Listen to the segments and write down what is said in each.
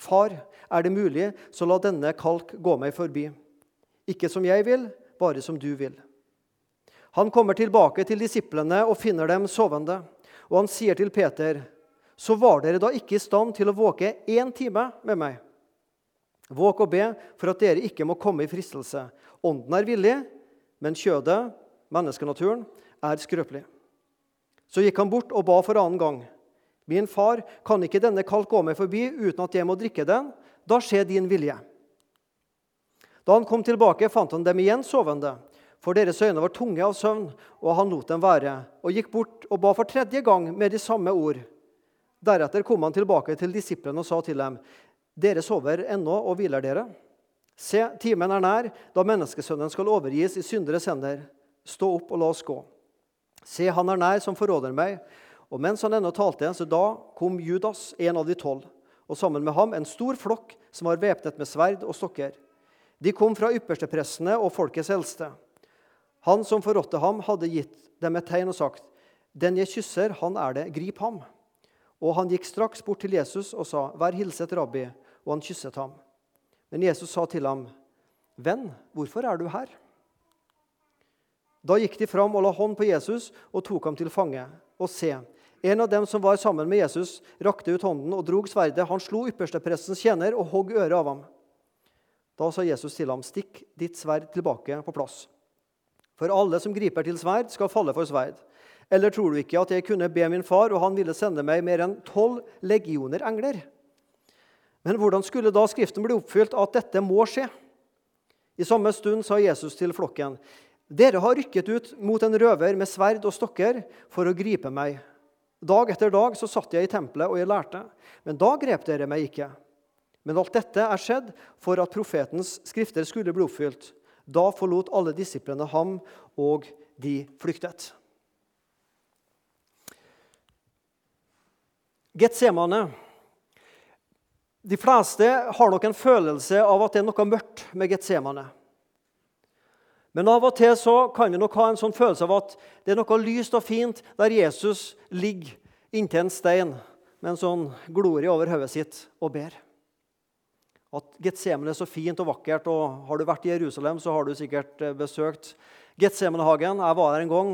Far, er det mulig, så la denne kalk gå meg forbi. Ikke som jeg vil, bare som du vil. Han kommer tilbake til disiplene og finner dem sovende. Og han sier til Peter, så var dere da ikke i stand til å våke én time med meg. Våk og be for at dere ikke må komme i fristelse. Ånden er villig, men kjødet, menneskenaturen, er skrøpelig. Så gikk han bort og ba for annen gang. Min far, kan ikke denne kalk gå meg forbi uten at jeg må drikke den? Da skjer din vilje. Da han kom tilbake, fant han dem igjen sovende, for deres øyne var tunge av søvn, og han lot dem være, og gikk bort og ba for tredje gang med de samme ord. Deretter kom han tilbake til disiplene og sa til dem, dere sover ennå og hviler dere. Se, timen er nær, da menneskesønnen skal overgis i synderes hender. Stå opp og la oss gå. Se, han er nær som forråder meg. Og mens han ennå talte, så da kom Judas, en av de tolv, og sammen med ham en stor flokk som var væpnet med sverd og stokker. De kom fra yppersteprestene og folkets eldste. Han som forrådte ham, hadde gitt dem et tegn og sagt, 'Den jeg kysser, han er det. Grip ham.' Og han gikk straks bort til Jesus og sa, 'Vær hilset, rabbi.' Og han kysset ham. Men Jesus sa til ham, 'Venn, hvorfor er du her?' Da gikk de fram og la hånd på Jesus og tok ham til fange. Og se, en av dem som var sammen med Jesus, rakte ut hånden og drog sverdet. Han slo yppersteprestens tjener og hogg øret av ham. Da sa Jesus til ham, 'Stikk ditt sverd tilbake på plass.' For alle som griper til sverd, skal falle for sverd. Eller tror du ikke at jeg kunne be min far, og han ville sende meg mer enn tolv legioner engler? Men hvordan skulle da Skriften bli oppfylt at dette må skje? I samme stund sa Jesus til flokken, dere har rykket ut mot en røver med sverd og stokker for å gripe meg. Dag etter dag så satt jeg i tempelet og jeg lærte, men da grep dere meg ikke. Men alt dette er skjedd for at profetens skrifter skulle bli oppfylt. Da forlot alle disiplene ham, og de flyktet. Getsemane. De fleste har nok en følelse av at det er noe mørkt med Getsemane. Men av og til så kan vi nok ha en sånn følelse av at det er noe lyst og fint der Jesus ligger inntil en stein med en sånn glorie over hodet sitt og ber. At Getsemane er så fint og vakkert. og Har du vært i Jerusalem, så har du sikkert eh, besøkt Getsemanehagen. Jeg var der en gang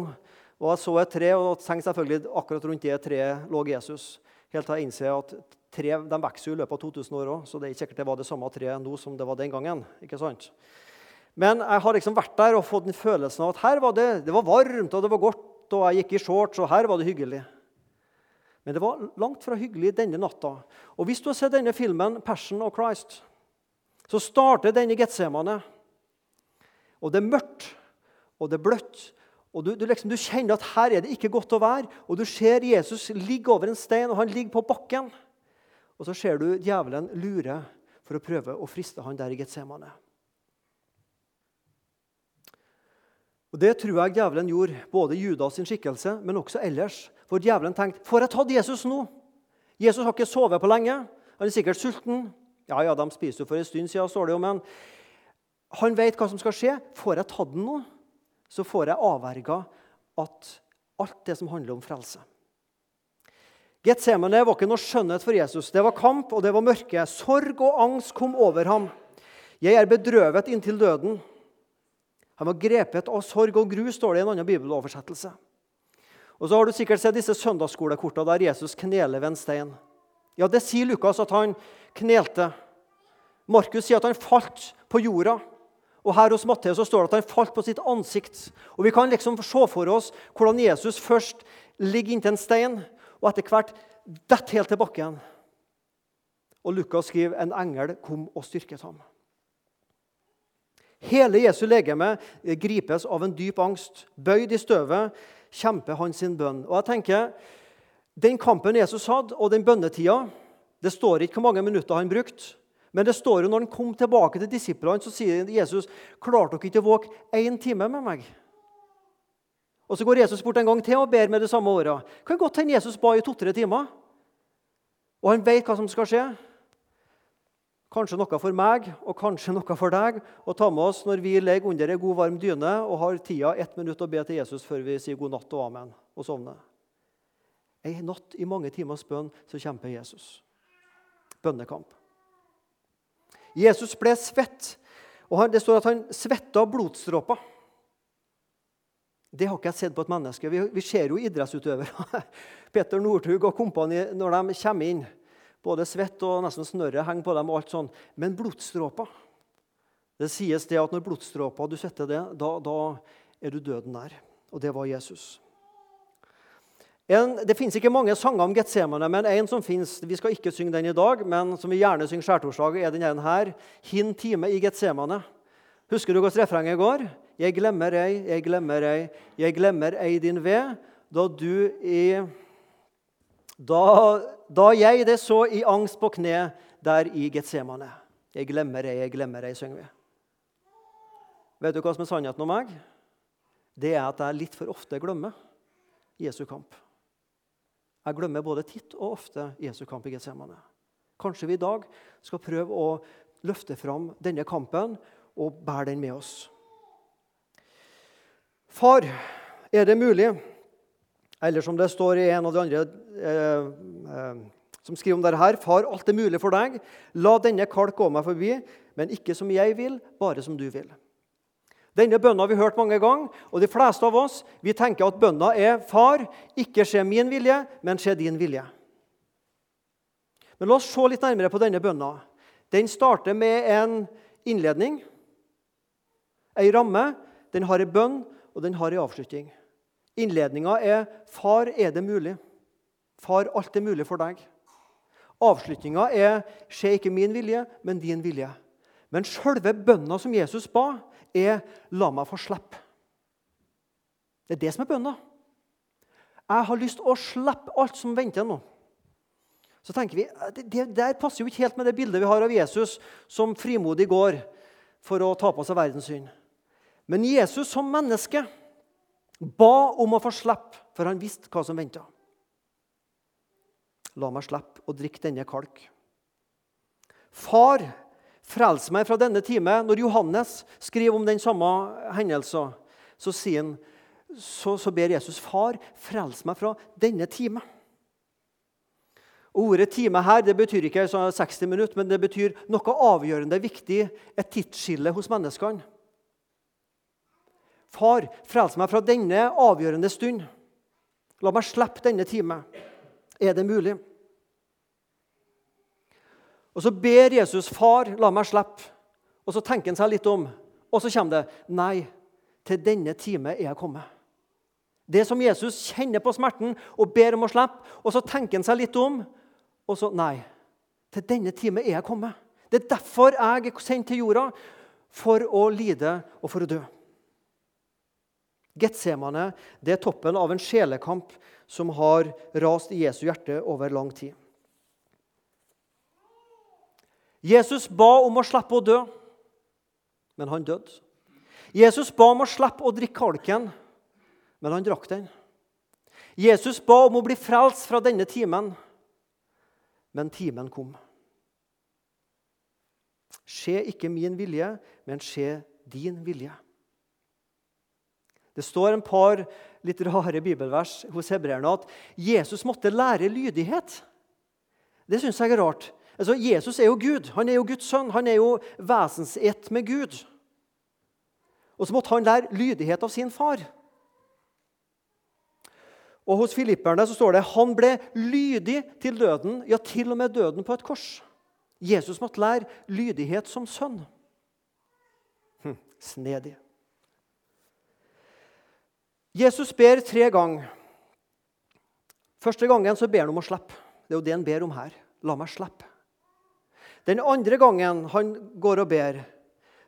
og jeg så et tre, og tenkte selvfølgelig akkurat rundt det treet lå Jesus. Helt til jeg innser at tre de vokser i løpet av 2000 år òg, så det er ikke sikkert det var det samme treet nå som det var den gangen. ikke sant? Men jeg har liksom vært der og fått den følelsen av at her var det, det var varmt og det var godt, og jeg gikk i shorts, og her var det hyggelig. Men det var langt fra hyggelig denne natta. Og Hvis du har sett denne filmen 'Passion of Christ', så starter den i Getsemane. Og det er mørkt, og det er bløtt. Og du, du, liksom, du, kjenner at her er det ikke godt å være. Og du ser Jesus ligge over en stein, og han ligger på bakken. Og så ser du djevelen lure for å prøve å friste han der i Getsemane. Og Det tror jeg djevelen gjorde både Judas sin skikkelse, men også ellers. For djevelen tenkte får jeg tatt Jesus nå? Jesus har ikke sovet på lenge. Han er sikkert sulten. Ja, ja, De spiser jo for en stund siden, står det jo, men han vet hva som skal skje. Får jeg tatt den nå, så får jeg avverga at alt det som handler om frelse. Getsemane var ikke noe skjønnhet for Jesus. Det var kamp, og det var mørke. Sorg og angst kom over ham. Jeg er bedrøvet inntil døden. Han var grepet av sorg og gru, står det i en annen bibeloversettelse. Og så har du sikkert sett disse søndagsskolekortene der Jesus kneler ved en stein. Ja, Det sier Lukas at han knelte. Markus sier at han falt på jorda. Og Her hos Matteus står det at han falt på sitt ansikt. Og Vi kan liksom se for oss hvordan Jesus først ligger inntil en stein, og etter hvert detter helt til bakken. Og Lukas skriver en engel kom og styrket ham. Hele Jesu legeme gripes av en dyp angst. Bøyd i støvet kjemper han sin bønn. Og jeg tenker, Den kampen Jesus hadde, og den bønnetida Det står ikke hvor mange minutter han brukte. Men det står jo når han kom tilbake til disiplene, så sier Jesus klarte dere ikke å våke én time med meg. Og Så går Jesus bort en gang til og ber med det samme året. Kan godt hende Jesus ba i to-tre timer. Og han vet hva som skal skje. Kanskje noe for meg og kanskje noe for deg å ta med oss når vi ligger under ei god, varm dyne og har tida ett minutt å be til Jesus før vi sier god natt og amen og sovner. Ei natt i mange timers bønn så kjemper Jesus. Bønnekamp. Jesus ble svett, og det står at han svetta blodstråper. Det har ikke jeg sett på et menneske. Vi, ser jo idrettsutøvere. Petter Northug og kompani når de kommer inn. Både svett og nesten snørre henger på dem. og alt sånn. Men blodstråper Det sies det at når blodstråper du svetter det, da, da er du døden nær. Og det var Jesus. En, det fins ikke mange sanger om Getsemane, men en som finnes, vi skal ikke synge den i dag, men som vi gjerne synger skjærtorsdag, er denne her. 'Hin time i Getsemane'. Husker du hvordan refrenget går? Jeg glemmer ei, jeg glemmer ei, jeg glemmer ei din ved, da du i da, da jeg det så i angst på kne der i Getsemane. Jeg glemmer deg, jeg glemmer deg, synger vi. Vet du hva som er sannheten om meg? Det er at jeg litt for ofte glemmer Jesu kamp. Jeg glemmer både titt og ofte Jesu kamp i Getsemane. Kanskje vi i dag skal prøve å løfte fram denne kampen og bære den med oss. Far, er det mulig Eller som det står i en av de andre eh, eh, som skriver om dette her, Far, alt er mulig for deg. La denne kalk gå meg forbi, men ikke som jeg vil, bare som du vil. Denne bønna har vi hørt mange ganger, og de fleste av oss vi tenker at bønna er Far, ikke skje min vilje, men skje din vilje. Men La oss se litt nærmere på denne bønna. Den starter med en innledning, ei ramme. Den har ei bønn, og den har ei avslutning. Innledninga er 'Far, er det mulig?' Far, alt er mulig for deg. Avslutninga er 'Skje ikke min vilje, men din vilje'. Men sjølve bønna som Jesus ba, er 'la meg få slippe'. Det er det som er bønna. Jeg har lyst til å slippe alt som venter nå. Så tenker vi, det, der passer jo ikke helt med det bildet vi har av Jesus som frimodig går for å ta på seg verdens synd. Men Jesus som menneske ba om å få slippe, for han visste hva som venta. La meg slippe å drikke denne kalk. Far Frels meg fra denne time. Når Johannes skriver om den samme hendelsen, så, han, så, så ber Jesus far, frels meg fra denne time. Ordet 'time' her det betyr ikke 60 minutter, men det betyr noe avgjørende viktig, et tidsskille hos menneskene. Far, frels meg fra denne avgjørende stund. La meg slippe denne time. Er det mulig? Og Så ber Jesus far, la meg slippe. Og Så tenker han seg litt om, og så kommer det Nei, til denne time er jeg kommet. Det som Jesus kjenner på smerten og ber om å slippe, og så tenker han seg litt om, og så Nei, til denne time er jeg kommet. Det er derfor jeg er sendt til jorda, for å lide og for å dø. Getsemane er toppen av en sjelekamp som har rast i Jesu hjerte over lang tid. Jesus ba om å slippe å dø, men han døde. Jesus ba om å slippe å drikke kalken, men han drakk den. Jesus ba om å bli frelst fra denne timen, men timen kom. Skje ikke min vilje, men skje din vilje. Det står en par litt rare bibelvers hos hebreerne at Jesus måtte lære lydighet. Det syns jeg er rart. Altså, Jesus er jo Gud. Han er jo Guds sønn. Han er jo vesensett med Gud. Og så måtte han lære lydighet av sin far. Og Hos filipperne så står det han ble lydig til døden, ja, til og med døden på et kors. Jesus måtte lære lydighet som sønn. Hm, snedig. Jesus ber tre ganger. Første gangen så ber han om å slippe. Det er jo det han ber om her. La meg slippe. Den andre gangen han går og ber,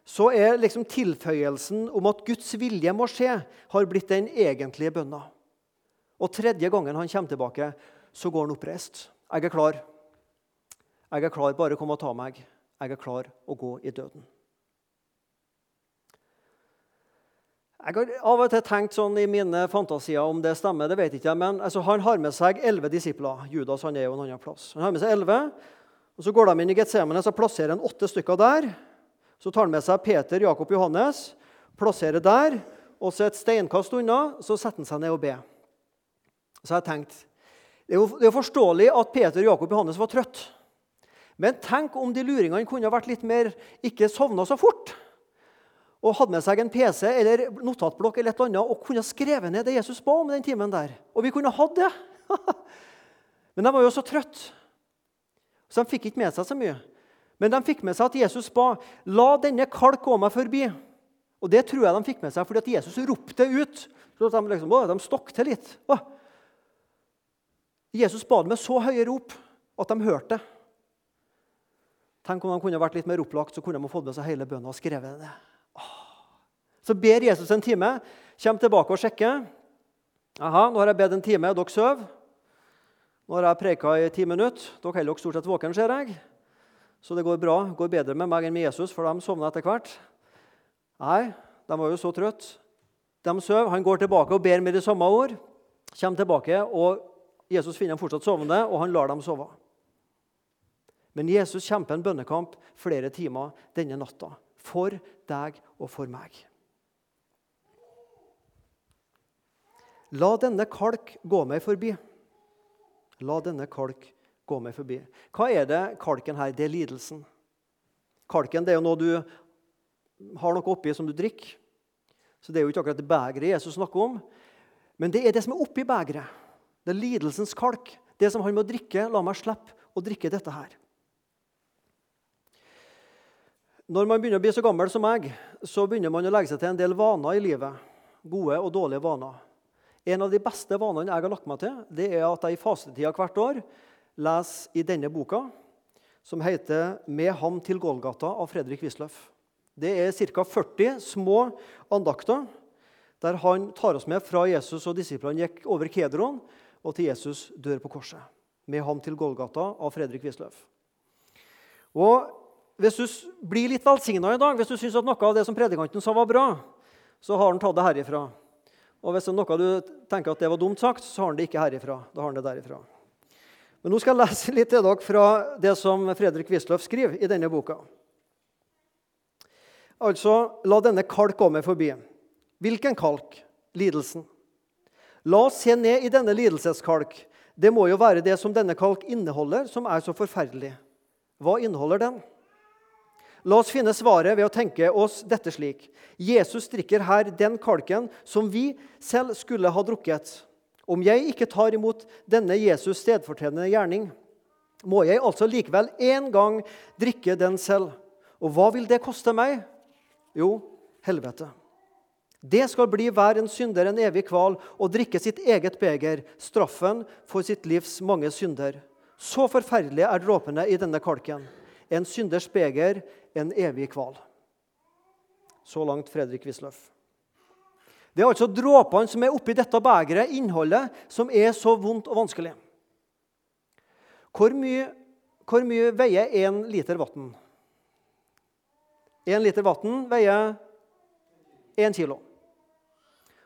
så er liksom tilføyelsen om at Guds vilje må skje, har blitt den egentlige bønna. Og tredje gangen han kommer tilbake, så går han oppreist. Jeg er klar. Jeg er klar. Bare kom og ta meg. Jeg er klar å gå i døden. Jeg har av og til tenkt sånn i mine fantasier om det stemmer. det vet jeg ikke men altså, Han har med seg elleve disipler. Judas han er jo en annen plass. Han har med seg 11, og Så går de inn i Getsemane så plasserer han åtte stykker der. Så tar han med seg Peter, Jakob, Johannes, plasserer der. Og så et steinkast unna så setter han seg ned og ber. Så jeg tenkt, Det er jo, det er forståelig at Peter, Jakob og Johannes var trøtt. Men tenk om de luringene kunne vært litt mer ikke sovna så fort. Og hadde med seg en PC eller notatblokk eller et eller annet, og kunne skrevet ned det Jesus ba om den timen der. Og vi kunne hatt det. Men de var jo så trøtte, så de fikk ikke med seg så mye. Men de fikk med seg at Jesus ba la denne kalk gå meg forbi. Og Det tror jeg de fikk med seg fordi at Jesus ropte ut. så De, liksom, de stokk litt. Å. Jesus ba dem med så høye rop at de hørte det. Tenk om de kunne vært litt mer opplagt, så kunne de fått med seg hele bønna og skrevet det. Så ber Jesus en time, kommer tilbake og sjekker. Aha, nå har jeg bedt en time, dere sover. Nå har jeg preika i ti minutter. Dere holder dere stort sett våken, ser jeg. Så det går bra. Går bedre med meg enn med Jesus, for de sovner etter hvert. Nei, de var jo så trøtte. De sover. Han går tilbake og ber med de samme ord. Kommer tilbake, og Jesus finner dem fortsatt sovende, og han lar dem sove. Men Jesus kjemper en bønnekamp flere timer denne natta. For deg og for meg. La denne kalk gå meg forbi. La denne kalk gå meg forbi. Hva er det kalken her? Det er lidelsen. Kalken det er jo noe du har noe oppi som du drikker. Så det er jo ikke akkurat det begeret Jesus snakker om. Men det er det som er oppi begeret. Det er lidelsens kalk. Det som han må drikke. La meg slippe å drikke dette her. Når man begynner å bli så gammel som meg, så begynner man å legge seg til en del vaner i livet. Gode og dårlige vaner. En av de beste vanene jeg har lagt meg til, det er at jeg i fastetida hvert år leser i denne boka, som heter 'Med ham til Golgata' av Fredrik Wisløff. Det er ca. 40 små andakter der han tar oss med fra Jesus og disiplene gikk over Kedron og til Jesus dør på korset. 'Med ham til Golgata' av Fredrik Wisløff. Og hvis du blir litt velsigna i dag, hvis du syns at noe av det som predikanten sa, var bra, så har han tatt det herifra. Og hvis det er noe du tenker at det var dumt sagt, så har han det ikke herifra. Da har han det derifra. Men nå skal jeg lese litt til dere fra det som Fredrik Wisløff skriver i denne boka. Altså, la denne kalk gå meg forbi. Hvilken kalk? Lidelsen. La oss se ned i denne lidelseskalk. Det må jo være det som denne kalk inneholder, som er så forferdelig. Hva inneholder den? La oss finne svaret ved å tenke oss dette slik. Jesus drikker her den kalken som vi selv skulle ha drukket. Om jeg ikke tar imot denne Jesus' stedfortredende gjerning, må jeg altså likevel en gang drikke den selv. Og hva vil det koste meg? Jo, helvete. Det skal bli hver en synder en evig kval å drikke sitt eget beger, straffen for sitt livs mange synder. Så forferdelige er dråpene i denne kalken. En synders beger, en evig kval. Så langt Fredrik Wisløff. Det er altså dråpene som er oppi dette begeret, innholdet, som er så vondt og vanskelig. Hvor mye, hvor mye veier én liter vann? Én liter vann veier én kilo.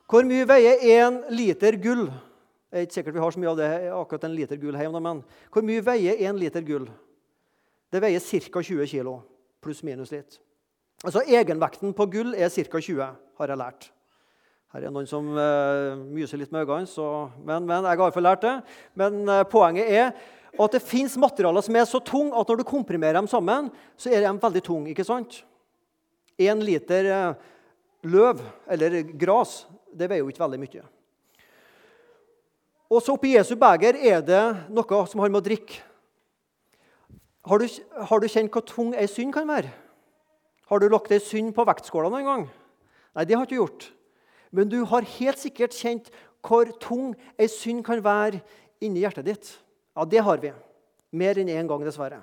Hvor mye veier én liter gull? Det er ikke sikkert vi har så mye av det akkurat en liter gull hjemme, men hvor mye veier én liter gull? Det veier ca. 20 kg, pluss-minus litt. Altså Egenvekten på gull er ca. 20, har jeg lært. Her er noen som uh, myser litt med øynene, så, men, men, jeg har iallfall lært det. Men uh, poenget er at det fins materialer som er så tunge at når du komprimerer dem sammen, så er de veldig tunge. ikke sant? Én liter uh, løv, eller gras, det veier jo ikke veldig mye. Og så oppi Jesu beger er det noe som har med å drikke. Har du, har du kjent hvor tung ei synd kan være? Har du lagt ei synd på vektskåla noen gang? Nei, det har du ikke gjort. Men du har helt sikkert kjent hvor tung ei synd kan være inni hjertet ditt. Ja, det har vi. Mer enn én gang, dessverre.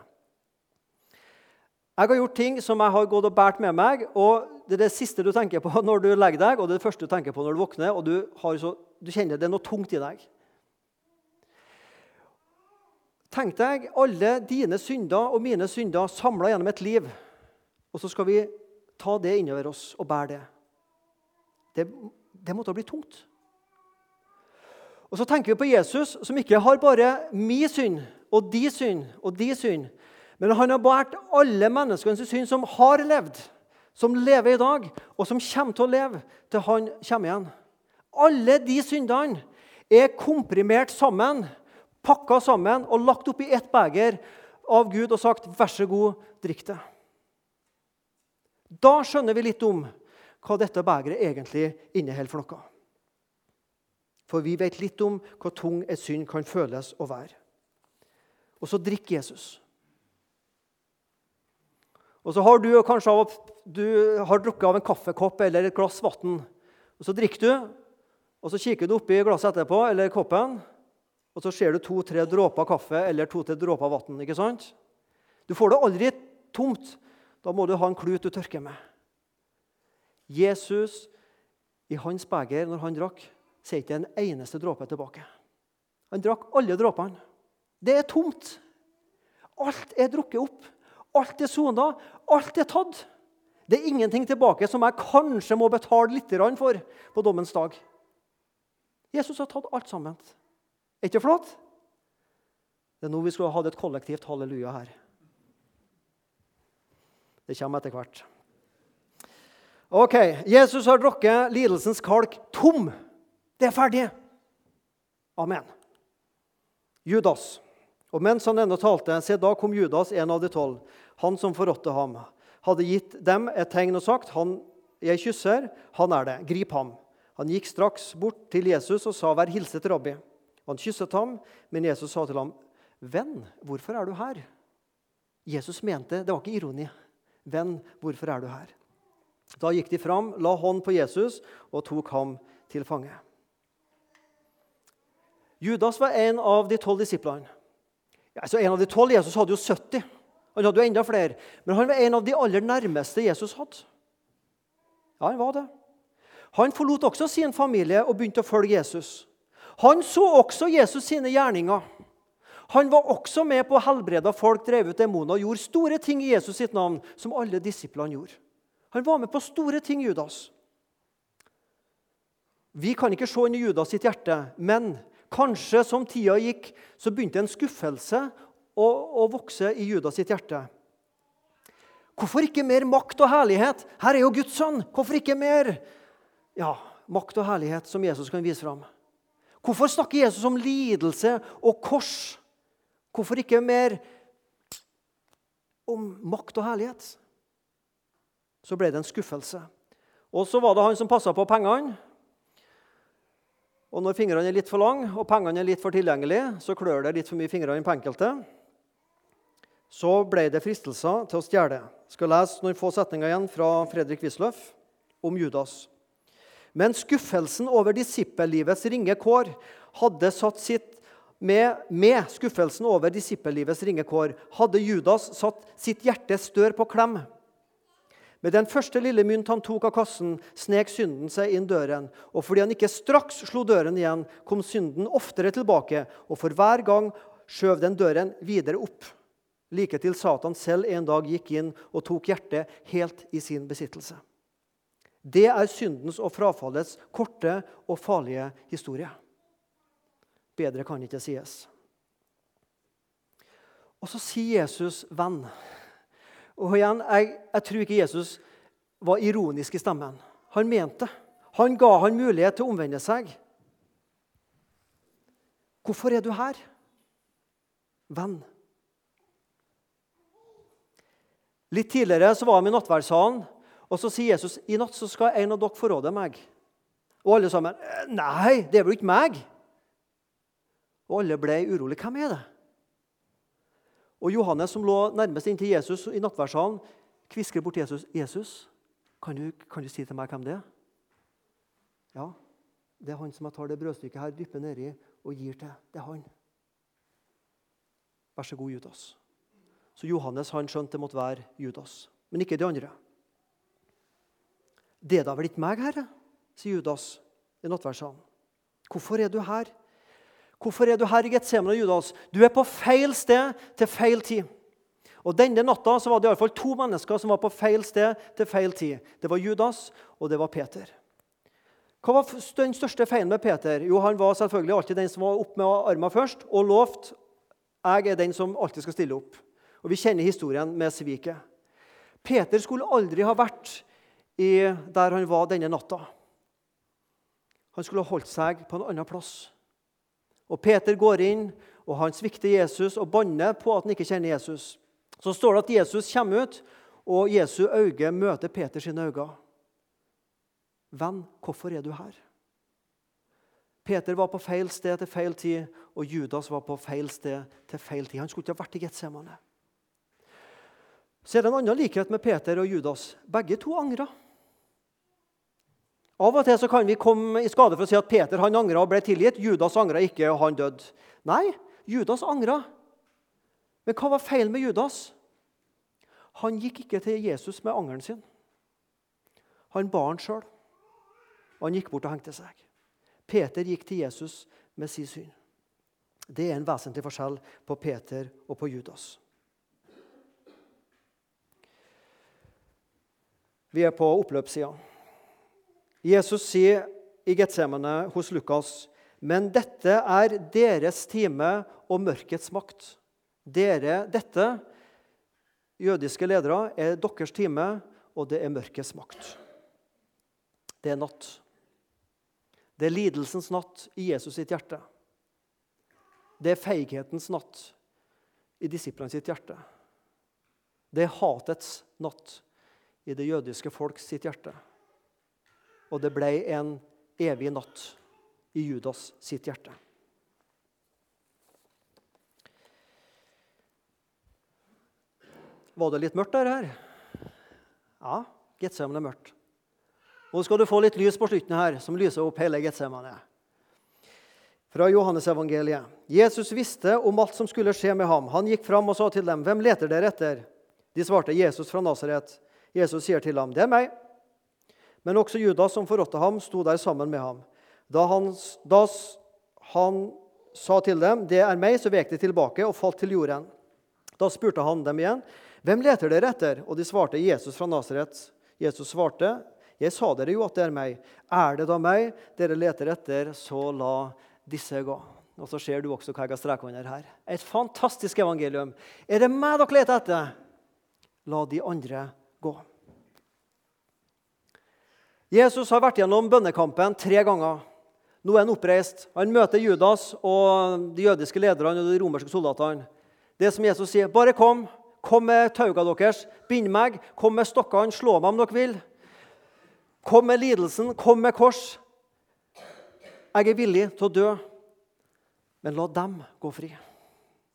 Jeg har gjort ting som jeg har gått og båret med meg. og Det er det siste du tenker på når du legger deg, og det er det første du tenker på når du våkner. og du, så, du kjenner det er noe tungt i deg. Tenk deg alle dine synder og mine synder samla gjennom et liv. Og så skal vi ta det innover oss og bære det. Det, det måtte bli tungt. Og Så tenker vi på Jesus, som ikke har bare min synd og de synd og de synd. Men han har båret alle menneskenes synd som har levd, som lever i dag, og som kommer til å leve til han kommer igjen. Alle de syndene er komprimert sammen pakka sammen og lagt oppi ett beger. av Gud og sagt 'vær så god, drikk det'. Da skjønner vi litt om hva dette begeret egentlig inneholder for noe. For vi vet litt om hvor tung et synd kan føles å være. Og så drikker Jesus. Og så har du kanskje av, du har drukket av en kaffekopp eller et glass vann. Og så drikker du, og så kikker du oppi glasset etterpå, eller koppen, og så ser du to-tre dråper kaffe eller to-tre dråper vann. ikke sant? Du får det aldri tomt. Da må du ha en klut du tørker med. Jesus, i hans beger, når han drakk, sier ikke en eneste dråpe tilbake. Han drakk alle dråpene. Det er tomt. Alt er drukket opp. Alt er sona. Alt er tatt. Det er ingenting tilbake som jeg kanskje må betale litt for på dommens dag. Jesus har tatt alt sammen. Er ikke flott? Det er nå vi skulle hatt et kollektivt halleluja her. Det kommer etter hvert. Ok, Jesus har drukket lidelsens kalk tom. Det er ferdig. Amen. Judas. Og mens han ennå talte, se da kom Judas, en av de tolv, han som forrådte ham, hadde gitt dem et tegn og sagt, han, 'Jeg kysser, han er det. Grip ham.' Han gikk straks bort til Jesus og sa, 'Vær hilset, rabbi.' Han kysset ham, men Jesus sa til ham, 'Venn, hvorfor er du her?' Jesus mente, det var ikke ironi, 'Venn, hvorfor er du her?' Da gikk de fram, la hånd på Jesus og tok ham til fange. Judas var en av de tolv disiplene. Altså, en av de tolv Jesus hadde jo 70. Han hadde jo enda flere. Men han var en av de aller nærmeste Jesus hadde. Ja, han var det. Han forlot også sin familie og begynte å følge Jesus. Han så også Jesus sine gjerninger. Han var også med på å helbrede folk, drev ut demoner og gjorde store ting i Jesus sitt navn, som alle disiplene gjorde. Han var med på store ting, Judas. Vi kan ikke se inn i Judas sitt hjerte, men Kanskje som tida gikk, så begynte en skuffelse å, å vokse i Judas sitt hjerte. Hvorfor ikke mer makt og herlighet? Her er jo Guds sønn. Hvorfor ikke mer ja, makt og herlighet som Jesus kan vise fram? Hvorfor snakker Jesus om lidelse og kors? Hvorfor ikke mer om makt og herlighet? Så ble det en skuffelse. Og så var det han som passa på pengene. Og når fingrene er litt for lange og pengene er litt for tilgjengelige, så klør det litt for mye i fingrene på enkelte. Så ble det fristelser til å stjele. Jeg skal lese noen få setninger igjen fra Fredrik Wisløff om Judas. Men skuffelsen over disippellivets ringe kår hadde satt sitt med, med skuffelsen over disippellivets ringe kår hadde Judas satt sitt hjerte stør på klem. Med den første lille mynt han tok av kassen, snek synden seg inn døren. Og fordi han ikke straks slo døren igjen, kom synden oftere tilbake, og for hver gang skjøv den døren videre opp. Like til Satan selv en dag gikk inn og tok hjertet helt i sin besittelse. Det er syndens og frafallets korte og farlige historie. Bedre kan ikke sies. Og så sier Jesus, venn og igjen, jeg, jeg, tror ikke Jesus var ironisk i stemmen. Han mente Han ga han mulighet til å omvende seg. Hvorfor er du her, venn? Litt tidligere så var han i nattverdssalen, og så sier Jesus i natt så skal en av dere forråde meg. Og alle sammen Nei, det er vel ikke meg? Og alle ble urolige. Hvem er det? Og Johannes, som lå nærmest inntil Jesus i nattverdssalen, kvisker bort Jesus. 'Jesus, kan du, kan du, si til meg hvem det er?' Ja, det er han som jeg tar det brødstykket her, dypper nedi og gir til. Det er han. Vær så god, Judas. Så Johannes han skjønte det måtte være Judas, men ikke de andre. 'Det er da vel ikke meg, Herre?' sier Judas i nattverdssalen. 'Hvorfor er du her?' Hvorfor er du her i Getsemane, Judas? Du er på feil sted til feil tid. Og Denne natta så var det i alle fall to mennesker som var på feil sted til feil tid. Det var Judas, og det var Peter. Hva var den største feilen med Peter? Jo, Han var selvfølgelig alltid den som var opp med armene først og lovt jeg er den som alltid skal stille opp. Og Vi kjenner historien med sviket. Peter skulle aldri ha vært i der han var denne natta. Han skulle ha holdt seg på en annen plass. Og Peter går inn og han svikter Jesus og banner på at han ikke kjenner Jesus. Så står det at Jesus kommer ut, og Jesu øyne møter Peters øyne. Venn, hvorfor er du her? Peter var på feil sted til feil tid, og Judas var på feil sted til feil tid. Han skulle ikke ha vært i Getsemane. Så er det en annen likhet med Peter og Judas. Begge to angra. Av og til så kan vi komme i skade for å si at Peter han angra og ble tilgitt. Judas angra ikke, og han døde. Nei, Judas angra. Men hva var feil med Judas? Han gikk ikke til Jesus med angeren sin. Han bar han sjøl. Og han gikk bort og hengte seg. Peter gikk til Jesus med sin syn. Det er en vesentlig forskjell på Peter og på Judas. Vi er på oppløpssida. Jesus sier i Getsemane hos Lukas.: Men dette er deres time og mørkets makt. Dere, dette, jødiske ledere, er deres time, og det er mørkets makt. Det er natt. Det er lidelsens natt i Jesus sitt hjerte. Det er feighetens natt i disiplene sitt hjerte. Det er hatets natt i det jødiske folk sitt hjerte. Og det ble en evig natt i Judas sitt hjerte. Var det litt mørkt der her? Ja, Getsemane er mørkt. Nå skal du få litt lys på slutten her, som lyser opp hele Getsemane. Fra Johannesevangeliet. Jesus visste om alt som skulle skje med ham. Han gikk fram og sa til dem, 'Hvem leter dere etter?' De svarte, 'Jesus fra Nasaret'. Jesus sier til ham, 'Det er meg.' Men også Judas, som forrådte ham, sto der sammen med ham. Da han, da han sa til dem, 'Det er meg', så vek de tilbake og falt til jorden. Da spurte han dem igjen, 'Hvem leter dere etter?' Og de svarte, 'Jesus fra Nasaret'. Jesus svarte, 'Jeg sa dere jo at det er meg. Er det da meg dere leter etter, så la disse gå.' Og så ser du også hva jeg har streka under her. Et fantastisk evangelium. Er det meg dere leter etter? La de andre gå. Jesus har vært gjennom bønnekampen tre ganger. Nå er han oppreist. Han møter Judas og de jødiske lederne og de romerske soldatene. Det som Jesus sier, 'Bare kom. Kom med tauga deres. Bind meg. Kom med stokkene. Slå meg om dere vil.' Kom med lidelsen, kom med kors. Jeg er villig til å dø, men la dem gå fri.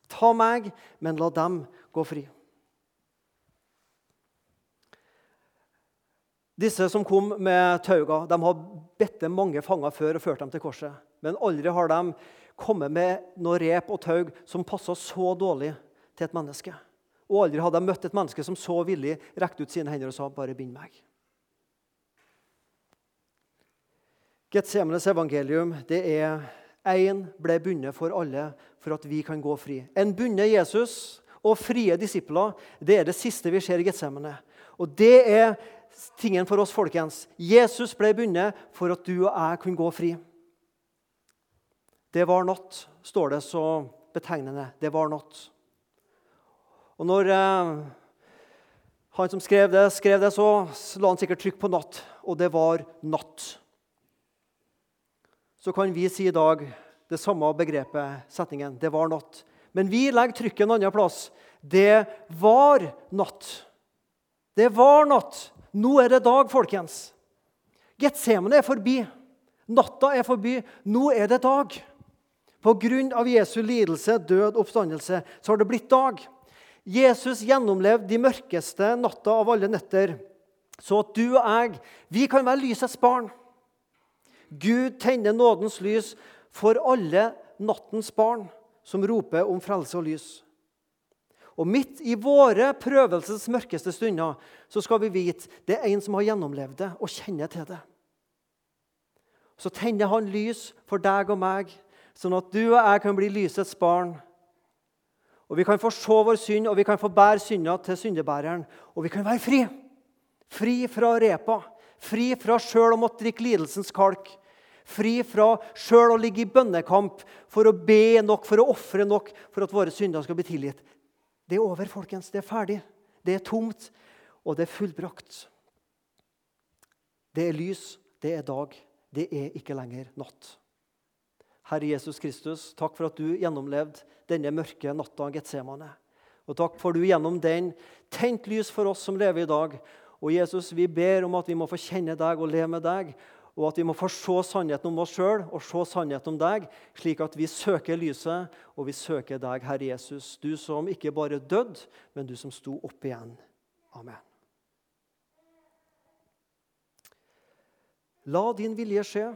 Ta meg, men la dem gå fri. Disse som kom med tauga, de har bedt mange fanger før og ført dem til korset. Men aldri har de kommet med noe rep og taug som passa så dårlig til et menneske. Og aldri hadde de møtt et menneske som så villig rekte ut sine hender og sa 'bare bind meg'. Getsemanes evangelium det er én ble bundet for alle for at vi kan gå fri. En bundet Jesus og frie disipler det er det siste vi ser i Getsemane. Og det er tingen for oss, folkens. Jesus ble bundet for at du og jeg kunne gå fri. Det var natt, står det så betegnende. Det var natt. Og når eh, han som skrev det, skrev det, så la han sikkert trykk på natt. Og det var natt så kan vi si i dag det samme begrepet, setningen 'det var natt'. Men vi legger trykket en annen plass. Det var natt. Det var natt. Nå er det dag, folkens. Getsemane er forbi. Natta er forbi. Nå er det dag. Av Jesu lidelse, død, oppstandelse så har det blitt dag. Jesus gjennomlevde de mørkeste natta av alle netter, så at du og jeg vi kan være lysets barn. Gud tenner nådens lys for alle nattens barn som roper om frelse og lys. Og midt i våre prøvelses mørkeste stunder så skal vi vite det er en som har gjennomlevd det og kjenner til det. Så tenner han lys for deg og meg, sånn at du og jeg kan bli lysets barn. Og Vi kan få se vår synd og vi kan få bære synda til syndebæreren. Og vi kan være fri. Fri fra repa. Fri fra sjøl å måtte drikke lidelsens kalk. Fri fra sjøl å ligge i bønnekamp for å be nok, for å ofre nok for at våre synder skal bli tilgitt. Det er over, folkens. Det er ferdig. Det er tomt, og det er fullbrakt. Det er lys, det er dag. Det er ikke lenger natt. Herre Jesus Kristus, takk for at du gjennomlevde denne mørke natta Getsemane. Og takk for du gjennom den tent lys for oss som lever i dag. Og Jesus, vi ber om at vi må få kjenne deg og leve med deg, og at vi må få se sannheten om oss sjøl og se sannheten om deg, slik at vi søker lyset, og vi søker deg, Herre Jesus, du som ikke bare døde, men du som sto opp igjen. Amen. La din vilje skje